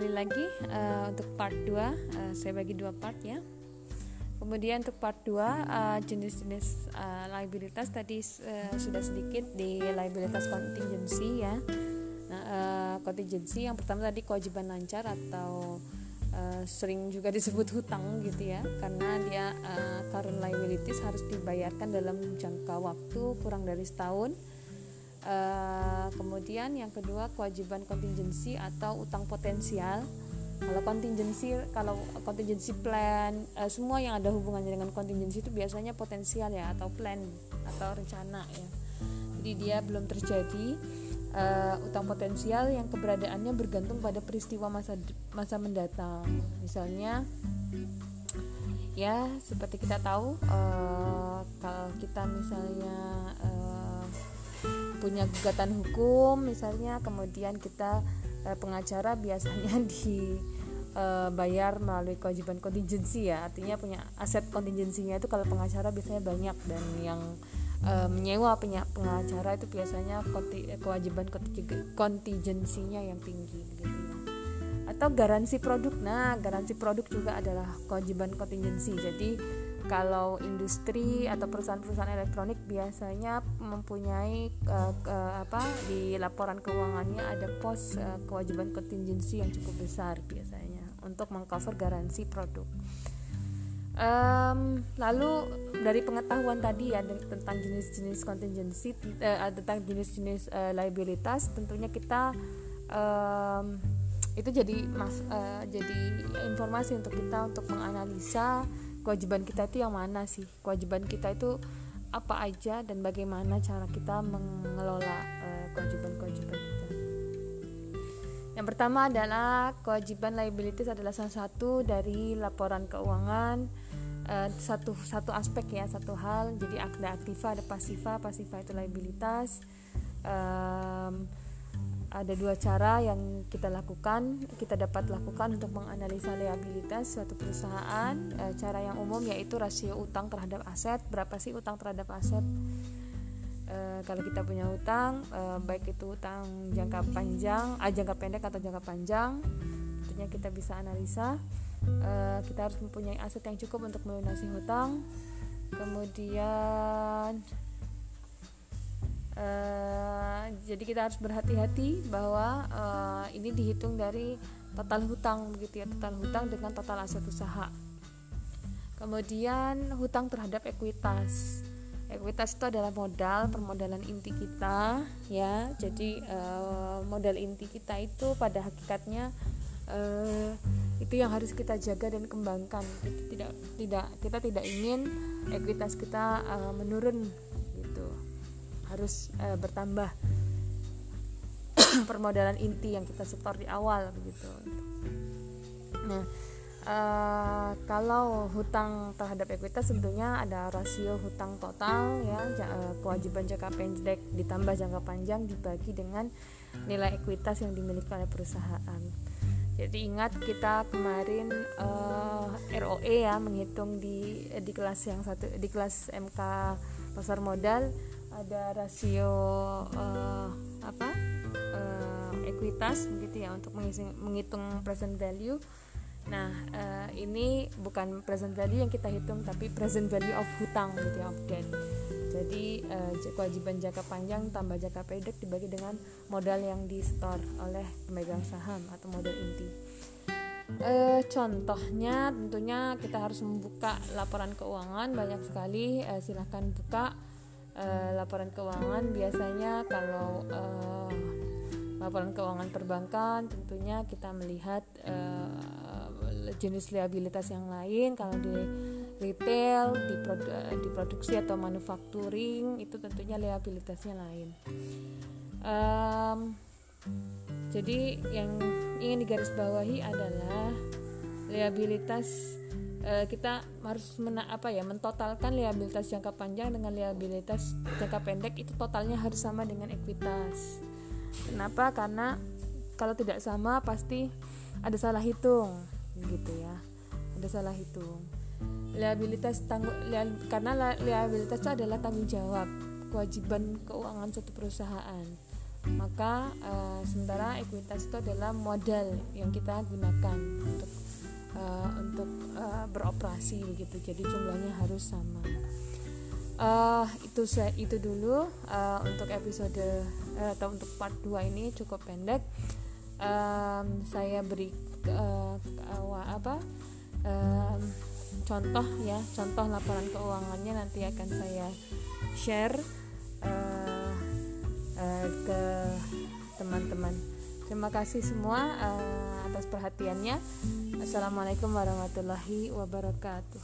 lagi uh, untuk part 2 uh, saya bagi dua part ya. Kemudian untuk part 2 uh, jenis-jenis uh, liabilitas tadi uh, sudah sedikit di liabilitas contingency ya. Nah, uh, yang pertama tadi kewajiban lancar atau uh, sering juga disebut hutang gitu ya. Karena dia uh, current liabilities harus dibayarkan dalam jangka waktu kurang dari setahun Uh, kemudian yang kedua kewajiban kontingensi atau utang potensial. Kalau kontingensi, kalau kontingensi plan, uh, semua yang ada hubungannya dengan kontingensi itu biasanya potensial ya atau plan atau rencana ya. Jadi dia belum terjadi uh, utang potensial yang keberadaannya bergantung pada peristiwa masa masa mendatang. Misalnya ya seperti kita tahu uh, kalau kita misalnya uh, punya gugatan hukum misalnya kemudian kita eh, pengacara biasanya dibayar eh, melalui kewajiban kontingensi ya. Artinya punya aset kontingensinya itu kalau pengacara biasanya banyak dan yang eh, menyewa punya pengacara itu biasanya konti, kewajiban kontingensinya yang tinggi gitu ya. Atau garansi produk. Nah garansi produk juga adalah kewajiban kontingensi jadi kalau industri atau perusahaan-perusahaan elektronik biasanya mempunyai uh, uh, apa di laporan keuangannya ada pos uh, kewajiban kontingensi yang cukup besar biasanya untuk mengcover garansi produk. Um, lalu dari pengetahuan tadi ya tentang jenis-jenis kontingensi uh, tentang jenis-jenis uh, liabilitas tentunya kita um, itu jadi mas uh, jadi informasi untuk kita untuk menganalisa kewajiban kita itu yang mana sih? Kewajiban kita itu apa aja dan bagaimana cara kita mengelola uh, kewajiban-kewajiban kita? Yang pertama adalah kewajiban liabilities adalah salah satu dari laporan keuangan uh, satu satu aspek ya satu hal. Jadi ada aktiva ada pasiva pasiva itu liabilitas. Um, ada dua cara yang kita lakukan kita dapat lakukan untuk menganalisa liabilitas suatu perusahaan. E, cara yang umum yaitu rasio utang terhadap aset. Berapa sih utang terhadap aset? E, kalau kita punya utang e, baik itu utang jangka panjang ah, jangka pendek atau jangka panjang tentunya kita bisa analisa. Kita harus mempunyai aset yang cukup untuk melunasi hutang. Kemudian Uh, jadi kita harus berhati-hati bahwa uh, ini dihitung dari total hutang begitu ya total hutang dengan total aset usaha. Kemudian hutang terhadap ekuitas. Ekuitas itu adalah modal permodalan inti kita ya. Jadi uh, modal inti kita itu pada hakikatnya uh, itu yang harus kita jaga dan kembangkan. Tidak tidak kita tidak ingin ekuitas kita uh, menurun harus uh, bertambah permodalan inti yang kita setor di awal begitu. Nah, uh, kalau hutang terhadap ekuitas tentunya ada rasio hutang total ya uh, kewajiban jangka pendek ditambah jangka panjang dibagi dengan nilai ekuitas yang dimiliki oleh perusahaan. Jadi ingat kita kemarin uh, ROE ya menghitung di di kelas yang satu di kelas MK pasar modal ada rasio uh, apa uh, ekuitas begitu ya untuk menghitung present value. Nah uh, ini bukan present value yang kita hitung tapi present value of hutang gitu ya of debt jadi uh, kewajiban jangka panjang tambah jangka pendek dibagi dengan modal yang di store oleh pemegang saham atau modal inti. Uh, contohnya tentunya kita harus membuka laporan keuangan. Banyak sekali uh, silahkan buka uh, laporan keuangan biasanya kalau uh, laporan keuangan perbankan tentunya kita melihat uh, jenis liabilitas yang lain. Kalau di retail di, produ produksi atau manufacturing itu tentunya liabilitasnya lain. Um, jadi yang ingin digarisbawahi adalah liabilitas uh, kita harus mena apa ya mentotalkan liabilitas jangka panjang dengan liabilitas jangka pendek itu totalnya harus sama dengan ekuitas. Kenapa? Karena kalau tidak sama pasti ada salah hitung gitu ya. Ada salah hitung. Liabilitas tanggung li, karena liabilitas itu adalah tanggung jawab kewajiban keuangan suatu perusahaan. maka uh, sementara ekuitas itu adalah modal yang kita gunakan untuk uh, untuk uh, beroperasi begitu. Jadi jumlahnya harus sama. Uh, itu itu dulu. Uh, untuk episode uh, atau untuk part 2 ini cukup pendek. Um, saya beri uh, uh, apa um, contoh ya. Contoh laporan keuangannya nanti akan saya share uh, uh, ke teman-teman terima kasih semua uh, atas perhatiannya. Assalamualaikum warahmatullahi wabarakatuh